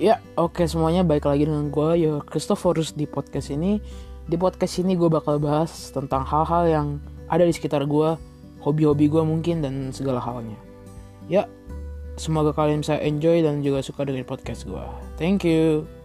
Ya, oke semuanya baik lagi dengan gue ya Christophorus di podcast ini. Di podcast ini gue bakal bahas tentang hal-hal yang ada di sekitar gue, hobi-hobi gue mungkin dan segala halnya. Ya, semoga kalian bisa enjoy dan juga suka dengan podcast gue. Thank you.